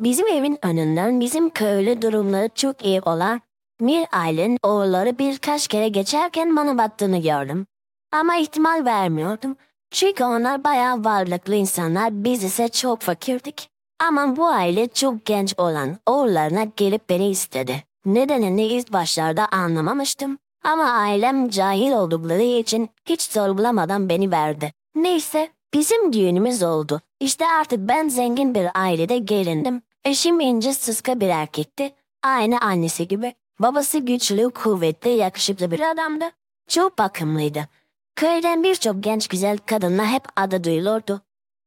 Bizim evin önünden bizim köylü durumları çok iyi olan bir ailenin oğulları birkaç kere geçerken bana baktığını gördüm. Ama ihtimal vermiyordum. Çünkü onlar bayağı varlıklı insanlar, biz ise çok fakirdik. Ama bu aile çok genç olan oğullarına gelip beni istedi. Nedenini ilk başlarda anlamamıştım. Ama ailem cahil oldukları için hiç sorgulamadan beni verdi. Neyse bizim düğünümüz oldu. İşte artık ben zengin bir ailede gelindim. Eşim ince sıska bir erkekti. Aynı annesi gibi. Babası güçlü, kuvvetli, yakışıklı bir adamdı. Çok bakımlıydı. Köyden birçok genç güzel kadınla hep adı duyulurdu.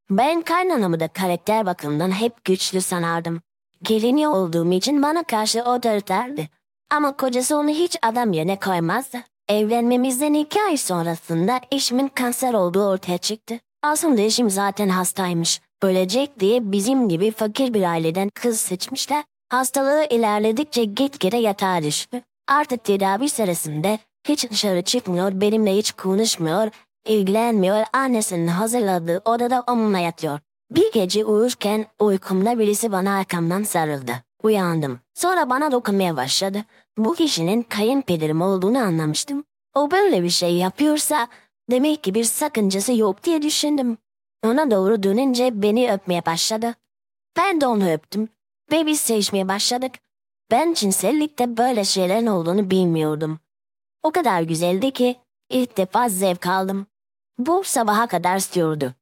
Ben kaynanamı da karakter bakımından hep güçlü sanardım. Gelini olduğum için bana karşı otoriterdi. Ama kocası onu hiç adam yerine koymazdı. Evlenmemizden iki ay sonrasında eşimin kanser olduğu ortaya çıktı. Aslında eşim zaten hastaymış. Ölecek diye bizim gibi fakir bir aileden kız seçmişler. Hastalığı ilerledikçe gitgide yatağa düştü. Artık tedavi sırasında hiç dışarı çıkmıyor, benimle hiç konuşmuyor, ilgilenmiyor, annesinin hazırladığı odada onunla yatıyor. Bir gece uyurken uykumda birisi bana arkamdan sarıldı. Uyandım. Sonra bana dokunmaya başladı. Bu kişinin kayınpederim olduğunu anlamıştım. O böyle bir şey yapıyorsa demek ki bir sakıncası yok diye düşündüm. Ona doğru dönünce beni öpmeye başladı. Ben de onu öptüm ve biz sevişmeye başladık. Ben cinsellikte böyle şeylerin olduğunu bilmiyordum. O kadar güzeldi ki ilk defa zevk aldım. Bu sabaha kadar sürüyordu.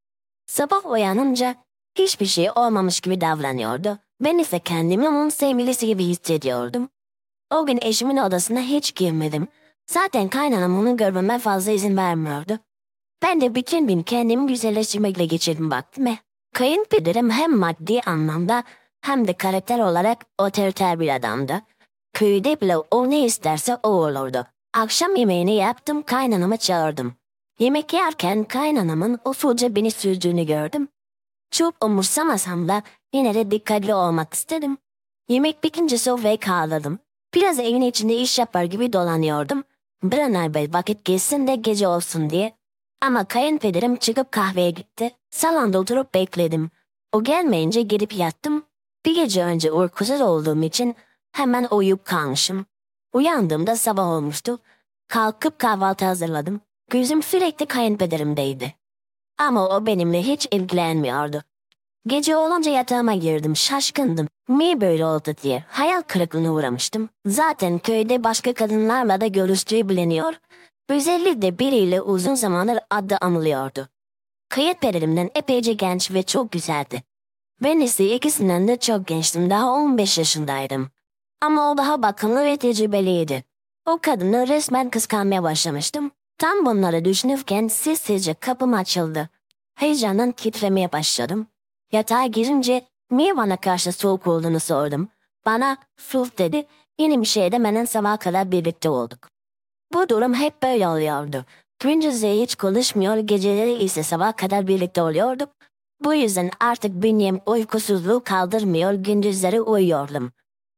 Sabah uyanınca hiçbir şey olmamış gibi davranıyordu. Ben ise kendimi onun sevgilisi gibi hissediyordum. O gün eşimin odasına hiç girmedim. Zaten kaynanam onu görmeme fazla izin vermiyordu. Ben de bütün gün kendimi güzelleştirmekle geçirdim vaktimi. Kayınpederim hem maddi anlamda hem de karakter olarak otoriter bir adamdı. Köyde bile o ne isterse o olurdu. Akşam yemeğini yaptım kaynanamı çağırdım. Yemek yerken kaynanamın usulca beni sürdüğünü gördüm. Çok umursamasam da yine de dikkatli olmak istedim. Yemek bitince sofraya kaldırdım. Biraz evin içinde iş yapar gibi dolanıyordum. Bir an evvel vakit geçsin de gece olsun diye. Ama kayınpederim çıkıp kahveye gitti. Salonda oturup bekledim. O gelmeyince gidip yattım. Bir gece önce uykusuz olduğum için hemen uyuyup kalmışım. Uyandığımda sabah olmuştu. Kalkıp kahvaltı hazırladım. Gözüm sürekli kayınpederimdeydi. Ama o benimle hiç ilgilenmiyordu. Gece olunca yatağıma girdim, şaşkındım. Niye böyle oldu diye hayal kırıklığına uğramıştım. Zaten köyde başka kadınlarla da görüştüğü biliniyor. Özellikle biriyle uzun zamandır adı anılıyordu. Kayınpederimden epeyce genç ve çok güzeldi. Ben ise ikisinden de çok gençtim, daha 15 yaşındaydım. Ama o daha bakımlı ve tecrübeliydi. O kadını resmen kıskanmaya başlamıştım. Tam bunları düşünürken sessizce kapım açıldı. Heyecandan titremeye başladım. Yatağa girince niye bana karşı soğuk olduğunu sordum. Bana sus dedi. Yeni bir şey demeden sabaha kadar birlikte olduk. Bu durum hep böyle oluyordu. Gündüzleri hiç konuşmuyor, geceleri ise sabah kadar birlikte oluyorduk. Bu yüzden artık bünyem uykusuzluğu kaldırmıyor, gündüzleri uyuyordum.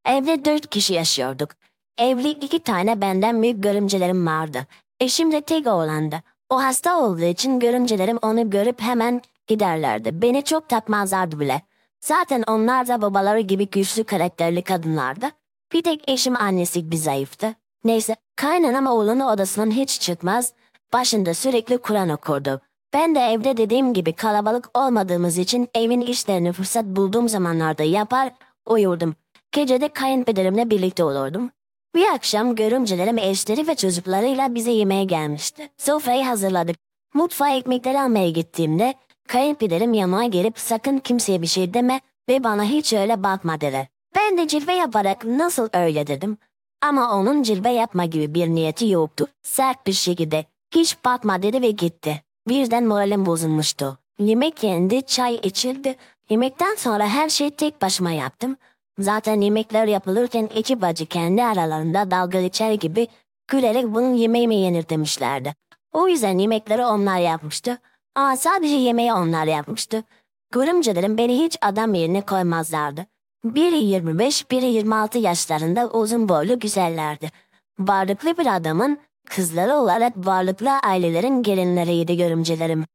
Evde dört kişi yaşıyorduk. Evli iki tane benden büyük görümcelerim vardı. Eşim de tek oğlandı. O hasta olduğu için görümcelerim onu görüp hemen giderlerdi. Beni çok takmazlardı bile. Zaten onlar da babaları gibi güçlü karakterli kadınlardı. Bir tek eşim annesi bir zayıftı. Neyse kaynanam oğlunu odasından hiç çıkmaz, başında sürekli Kur'an okurdu. Ben de evde dediğim gibi kalabalık olmadığımız için evin işlerini fırsat bulduğum zamanlarda yapar, uyurdum. Gecede kayınpederimle birlikte olurdum. Bir akşam görümcelerim eşleri ve çocuklarıyla bize yemeğe gelmişti. Sofrayı hazırladık. Mutfağa ekmekleri almaya gittiğimde kayınpederim yanıma gelip sakın kimseye bir şey deme ve bana hiç öyle bakma dedi. Ben de cilve yaparak nasıl öyle dedim. Ama onun cilve yapma gibi bir niyeti yoktu. Sert bir şekilde hiç bakma dedi ve gitti. Birden moralim bozulmuştu. Yemek yendi, çay içildi. Yemekten sonra her şeyi tek başıma yaptım. Zaten yemekler yapılırken iki bacı kendi aralarında dalga geçer gibi gülerek bunun yemeği mi yenir demişlerdi. O yüzden yemekleri onlar yapmıştı. Aa sadece yemeği onlar yapmıştı. Görümcelerim beni hiç adam yerine koymazlardı. Biri 25, biri 26 yaşlarında uzun boylu güzellerdi. Varlıklı bir adamın kızları olarak varlıklı ailelerin gelinleriydi görümcelerim.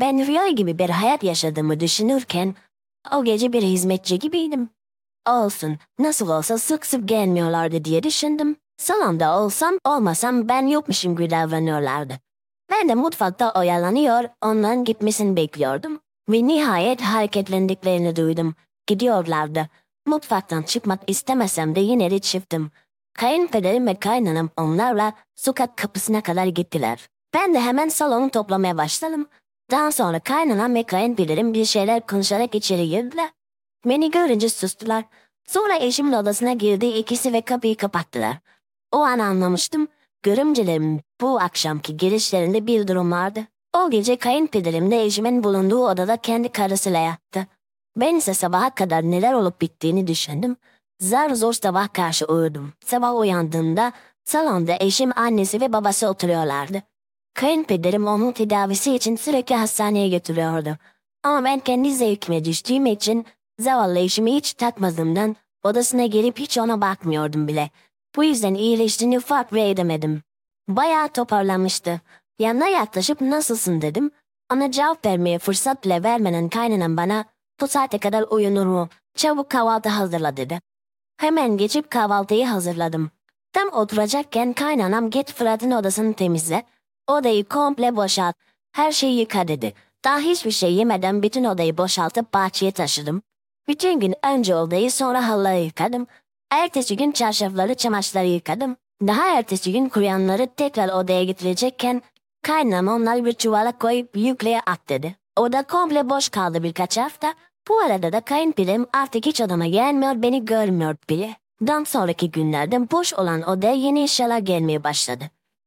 Ben rüya gibi bir hayat yaşadığımı düşünürken o gece bir hizmetçi gibiydim. Olsun, nasıl olsa sık sık gelmiyorlardı diye düşündüm. Salonda olsam olmasam ben yokmuşum gibi davranıyorlardı. Ben de mutfakta oyalanıyor, onların gitmesini bekliyordum. Ve nihayet hareketlendiklerini duydum. Gidiyorlardı. Mutfaktan çıkmak istemesem de yine de çıktım. Kayınpederim ve kaynanam onlarla sokak kapısına kadar gittiler. Ben de hemen salonu toplamaya başladım. Daha sonra kaynanam ve kayınpederim bir şeyler konuşarak içeri girdiler. Beni görünce sustular. Sonra eşimin odasına girdi ikisi ve kapıyı kapattılar. O an anlamıştım. Görümcelerim bu akşamki girişlerinde bir durum vardı. O gece kayınpederim de eşimin bulunduğu odada kendi karısıyla yattı. Ben ise sabaha kadar neler olup bittiğini düşündüm. Zar zor sabah karşı uyudum. Sabah uyandığımda salonda eşim, annesi ve babası oturuyorlardı. Kayınpederim onun tedavisi için sürekli hastaneye götürüyordu. Ama ben kendi zevkime düştüğüm için zavallı eşimi hiç takmadığımdan odasına gelip hiç ona bakmıyordum bile. Bu yüzden iyileştiğini fark ve edemedim. Bayağı toparlanmıştı. Yanına yaklaşıp nasılsın dedim. Ona cevap vermeye fırsat bile vermeden kaynanam bana bu saate kadar uyunur mu? Çabuk kahvaltı hazırla dedi. Hemen geçip kahvaltıyı hazırladım. Tam oturacakken kaynanam git Fırat'ın odasını temizle. Odayı komple boşalt. Her şeyi yıka dedi. Daha hiçbir şey yemeden bütün odayı boşaltıp bahçeye taşıdım. Bütün gün önce odayı sonra halıları yıkadım. Ertesi gün çarşafları çamaşırları yıkadım. Daha ertesi gün kuruyanları tekrar odaya getirecekken kaynanam onları bir çuvala koyup yükleye at dedi. Oda komple boş kaldı birkaç hafta. Bu arada da kayınpederim artık hiç odama gelmiyor beni görmüyor bile. Dan sonraki günlerde boş olan odaya yeni eşyalar gelmeye başladı.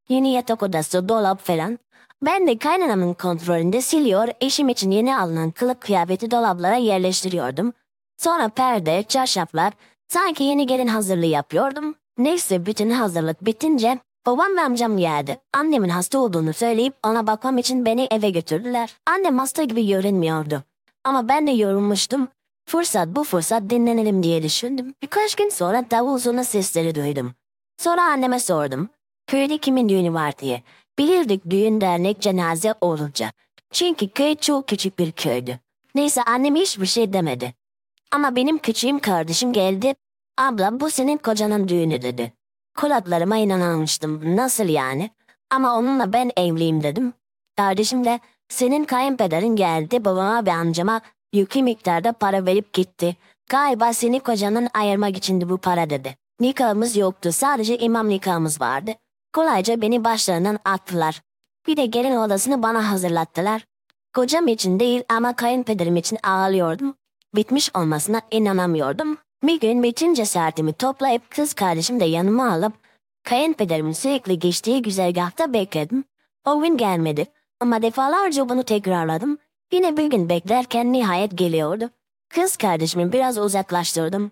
Yeni yatak odası, dolap falan. Ben de kaynanamın kontrolünde siliyor, eşim için yeni alınan kılık kıyafeti dolaplara yerleştiriyordum. Sonra perde, çarşaflar, sanki yeni gelin hazırlığı yapıyordum. Neyse bütün hazırlık bitince babam ve amcam geldi. Annemin hasta olduğunu söyleyip ona bakmam için beni eve götürdüler. Annem hasta gibi görünmüyordu. Ama ben de yorulmuştum. Fırsat bu fırsat dinlenelim diye düşündüm. Birkaç gün sonra davul zurna sesleri duydum. Sonra anneme sordum. Köyde kimin düğünü var diye. Bilirdik düğün dernek cenaze olacak. Çünkü köy çok küçük bir köydü. Neyse annem hiçbir şey demedi. Ama benim küçüğüm kardeşim geldi. Abla bu senin kocanın düğünü dedi. Kulaklarıma inanamamıştım. Nasıl yani? Ama onunla ben evliyim dedim. Kardeşim de senin kayınpederin geldi babama ve amcama yüklü miktarda para verip gitti. Galiba seni kocanın ayırmak içindi bu para dedi. Nikahımız yoktu sadece imam nikahımız vardı. Kolayca beni başlarından attılar. Bir de gelin odasını bana hazırlattılar. Kocam için değil ama kayınpederim için ağlıyordum. Bitmiş olmasına inanamıyordum. Bir gün bütün cesaretimi toplayıp kız kardeşim de yanıma alıp kayınpederimin sürekli geçtiği güzergahta bekledim. O gün gelmedi ama defalarca bunu tekrarladım. Yine bir gün beklerken nihayet geliyordu. Kız kardeşimi biraz uzaklaştırdım.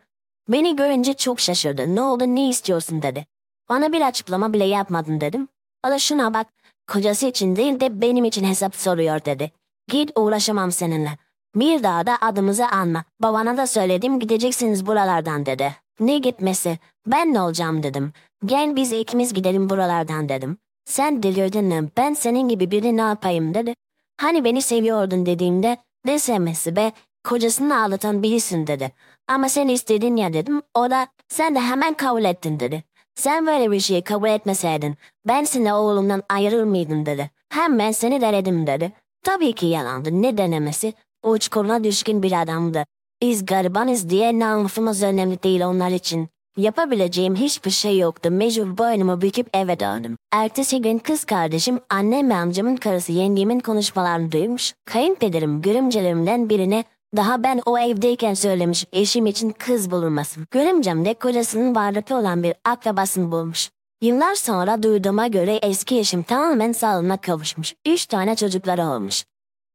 Beni görünce çok şaşırdı. Ne oldu ne istiyorsun dedi. Bana bir açıklama bile yapmadın dedim. O da şuna bak, kocası için değil de benim için hesap soruyor dedi. Git uğraşamam seninle. Bir daha da adımızı anma. Babana da söyledim gideceksiniz buralardan dedi. Ne gitmesi? Ben ne olacağım dedim. Gel biz ikimiz gidelim buralardan dedim. Sen delirdin mi? Ben senin gibi biri ne yapayım dedi. Hani beni seviyordun dediğimde ne sevmesi be kocasını ağlatan birisin dedi. Ama sen istedin ya dedim. O da sen de hemen kabul ettin dedi. Sen böyle bir şeyi kabul etmeseydin ben seni oğlumdan ayırır mıydım dedi. Hem ben seni denedim dedi. Tabii ki yalandı ne denemesi. O çukuruna düşkün bir adamdı. Biz garibanız diye namusumuz önemli değil onlar için. Yapabileceğim hiçbir şey yoktu. Mecbur boynumu büküp eve döndüm. Ertesi gün kız kardeşim, annem ve amcamın karısı yengemin konuşmalarını duymuş. Kayınpederim görümcelerimden birine daha ben o evdeyken söylemiş eşim için kız bulunmasın. Görümcem de kocasının varlıklı olan bir akrabasını bulmuş. Yıllar sonra duyduğuma göre eski eşim tamamen sağlığına kavuşmuş. Üç tane çocukları olmuş.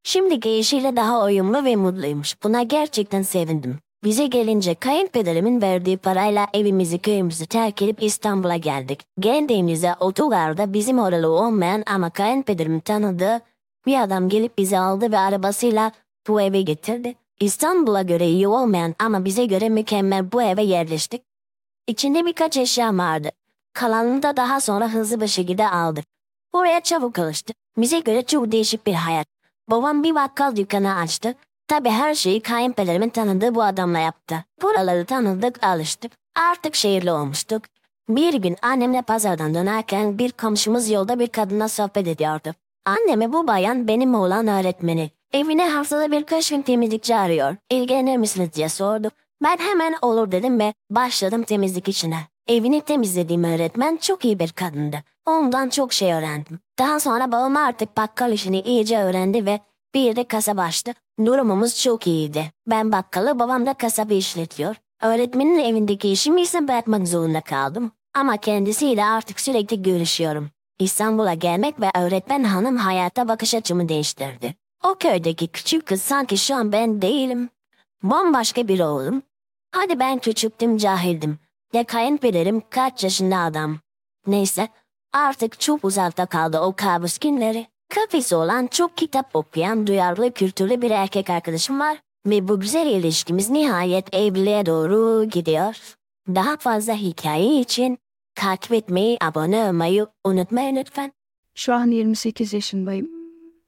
Şimdiki eşiyle daha uyumlu ve mutluymuş. Buna gerçekten sevindim. Bize gelince kayınpederimin verdiği parayla evimizi köyümüzü terk edip İstanbul'a geldik. Geldiğimizde otogarda bizim oralı olmayan ama kayınpederimin tanıdığı bir adam gelip bizi aldı ve arabasıyla bu eve getirdi. İstanbul'a göre iyi olmayan ama bize göre mükemmel bu eve yerleştik. İçinde birkaç eşya vardı. Kalanını da daha sonra hızlı bir şekilde aldık. Oraya çabuk alıştı. Bize göre çok değişik bir hayat. Babam bir bakkal dükkanı açtı. Tabi her şeyi kayınpederimin tanıdığı bu adamla yaptı. Buraları tanıdık, alıştık. Artık şehirli olmuştuk. Bir gün annemle pazardan dönerken bir komşumuz yolda bir kadına sohbet ediyordu. Anneme bu bayan benim oğlan öğretmeni. Evine haftada birkaç gün temizlikçi arıyor. İlgilenir misiniz diye sordu. Ben hemen olur dedim ve başladım temizlik işine. Evini temizlediğim öğretmen çok iyi bir kadındı. Ondan çok şey öğrendim. Daha sonra babam artık bakkal işini iyice öğrendi ve bir de kasaba açtı. Durumumuz çok iyiydi. Ben bakkalı, babam da kasabı işletiyor. Öğretmenin evindeki işimi ise bırakmak zorunda kaldım. Ama kendisiyle artık sürekli görüşüyorum. İstanbul'a gelmek ve öğretmen hanım hayata bakış açımı değiştirdi. O köydeki küçük kız sanki şu an ben değilim. Bambaşka bir oğlum. Hadi ben küçüktüm cahildim. Ya kayınpederim kaç yaşında adam. Neyse artık çok uzakta kaldı o kabus günleri. Kafesi olan çok kitap okuyan duyarlı kültürlü bir erkek arkadaşım var. Ve bu güzel ilişkimiz nihayet evliliğe doğru gidiyor. Daha fazla hikaye için takip etmeyi, abone olmayı unutmayın lütfen. Şu an 28 yaşındayım.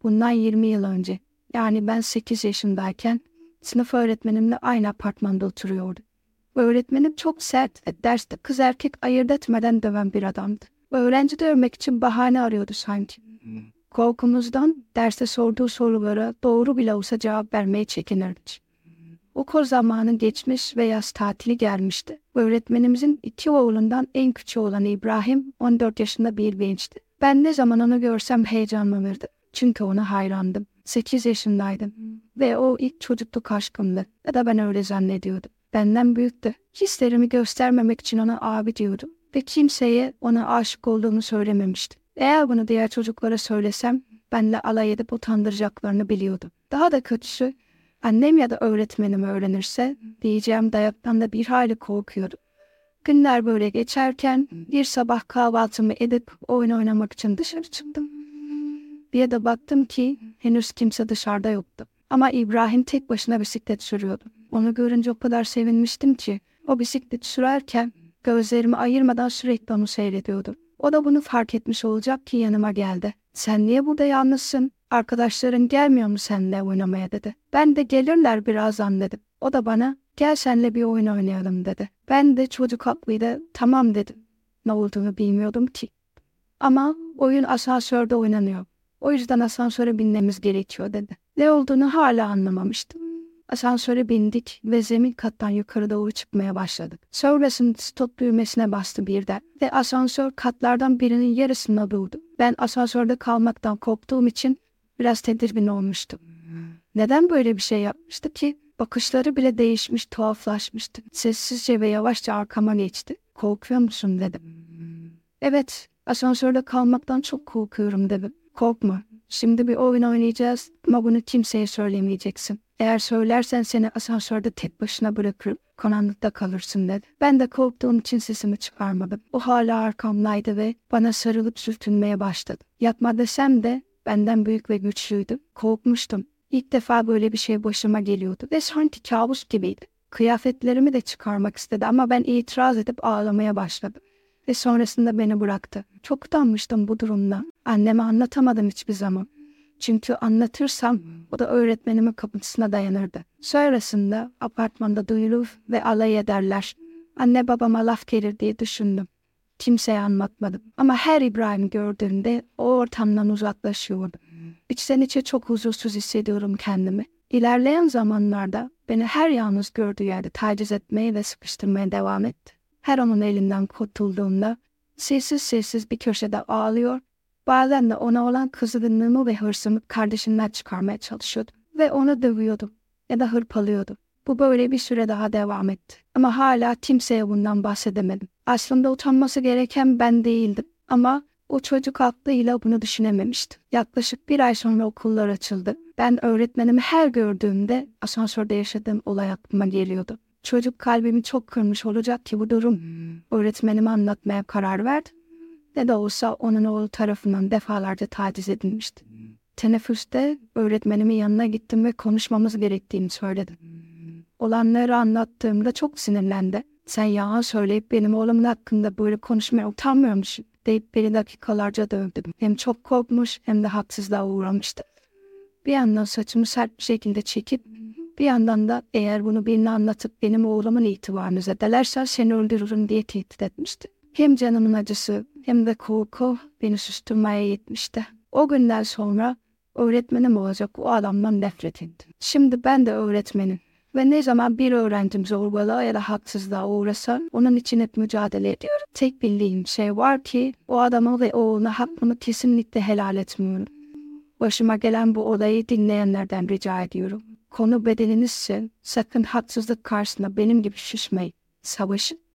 Bundan 20 yıl önce. Yani ben 8 yaşındayken sınıf öğretmenimle aynı apartmanda oturuyordu. Öğretmenim çok sert, derste kız erkek ayırt etmeden döven bir adamdı. Öğrenci dövmek için bahane arıyordu sanki. Korkumuzdan derste sorduğu sorulara doğru bile olsa cevap vermeye çekinirdik. Okul zamanı geçmiş ve yaz tatili gelmişti. Öğretmenimizin iki oğlundan en küçüğü olan İbrahim 14 yaşında bir gençti. Ben ne zaman onu görsem heyecanlanırdı. Çünkü ona hayrandım. 8 yaşındaydım ve o ilk çocukluk aşkımdı. Ya da ben öyle zannediyordum. Benden büyüktü. Hislerimi göstermemek için ona abi diyordum. Ve kimseye ona aşık olduğumu söylememiştim. Eğer bunu diğer çocuklara söylesem benle alay edip utandıracaklarını biliyordum. Daha da kötüsü annem ya da öğretmenim öğrenirse diyeceğim dayaktan da bir hayli korkuyordum. Günler böyle geçerken bir sabah kahvaltımı edip oyun oynamak için dışarı çıktım. Bir de baktım ki henüz kimse dışarıda yoktu. Ama İbrahim tek başına bisiklet sürüyordu. Onu görünce o kadar sevinmiştim ki o bisiklet sürerken gözlerimi ayırmadan sürekli onu seyrediyordum. O da bunu fark etmiş olacak ki yanıma geldi. Sen niye burada yalnızsın? Arkadaşların gelmiyor mu seninle oynamaya dedi. Ben de gelirler birazdan dedim. O da bana gel senle bir oyun oynayalım dedi. Ben de çocuk haklıydı tamam dedim. Ne olduğunu bilmiyordum ki. Ama oyun asansörde oynanıyor. O yüzden asansöre binmemiz gerekiyor dedi. Ne olduğunu hala anlamamıştım. Asansöre bindik ve zemin kattan yukarı doğru çıkmaya başladık. Sonrasında stop düğmesine bastı birden ve asansör katlardan birinin yarısına durdu. Ben asansörde kalmaktan korktuğum için biraz tedirgin olmuştum. Neden böyle bir şey yapmıştı ki? Bakışları bile değişmiş, tuhaflaşmıştı. Sessizce ve yavaşça arkama geçti. Korkuyor musun dedim. Evet, asansörde kalmaktan çok korkuyorum dedim. Korkma, şimdi bir oyun oynayacağız ama bunu kimseye söylemeyeceksin. Eğer söylersen seni asansörde tek başına bırakırım. Karanlıkta kalırsın dedi. Ben de korktuğum için sesimi çıkarmadım. O hala arkamdaydı ve bana sarılıp sürtünmeye başladı. Yapma desem de benden büyük ve güçlüydü. Korkmuştum. İlk defa böyle bir şey başıma geliyordu ve sanki kabus gibiydi. Kıyafetlerimi de çıkarmak istedi ama ben itiraz edip ağlamaya başladım. Ve sonrasında beni bıraktı. Çok utanmıştım bu durumdan. Anneme anlatamadım hiçbir zaman. Çünkü anlatırsam o da öğretmenimin kapısına dayanırdı. Sonrasında apartmanda duyulur ve alay ederler. Anne babama laf gelir diye düşündüm. Kimseye anlatmadım. Ama her İbrahim gördüğümde o ortamdan uzaklaşıyordum. İçten içe çok huzursuz hissediyorum kendimi. İlerleyen zamanlarda beni her yalnız gördüğü yerde taciz etmeye ve sıkıştırmaya devam etti. Her onun elinden kurtulduğumda sessiz sessiz bir köşede ağlıyor Bazen de ona olan kızgınlığımı ve hırsımı kardeşimden çıkarmaya çalışıyordum. Ve onu dövüyordum ya da hırpalıyordum. Bu böyle bir süre daha devam etti. Ama hala kimseye bundan bahsedemedim. Aslında utanması gereken ben değildim. Ama o çocuk aklıyla bunu düşünememiştim. Yaklaşık bir ay sonra okullar açıldı. Ben öğretmenimi her gördüğümde asansörde yaşadığım olay aklıma geliyordu. Çocuk kalbimi çok kırmış olacak ki bu durum. Öğretmenime anlatmaya karar verdim ne de olsa onun oğlu tarafından defalarca taciz edilmişti. Teneffüste öğretmenimin yanına gittim ve konuşmamız gerektiğini söyledim. Olanları anlattığımda çok sinirlendi. Sen yalan söyleyip benim oğlumun hakkında böyle konuşmaya utanmıyor musun? deyip beni dakikalarca dövdü. Hem çok korkmuş hem de haksızlığa uğramıştı. Bir yandan saçımı sert bir şekilde çekip Bir yandan da eğer bunu birine anlatıp benim oğlumun itibarını zedelersen seni öldürürüm diye tehdit etmişti. Hem canımın acısı hem de korku beni susturmaya yetmişti. O günden sonra öğretmenim olacak o adamdan nefret ettim. Şimdi ben de öğretmenim. Ve ne zaman bir öğrencim zorbalığa ya da haksızlığa uğrasa onun için hep mücadele ediyorum. Tek bildiğim şey var ki o adamı ve oğluna hakkımı kesinlikle helal etmiyorum. Başıma gelen bu olayı dinleyenlerden rica ediyorum. Konu bedeninizse sakın haksızlık karşısında benim gibi şişmeyin. Savaşın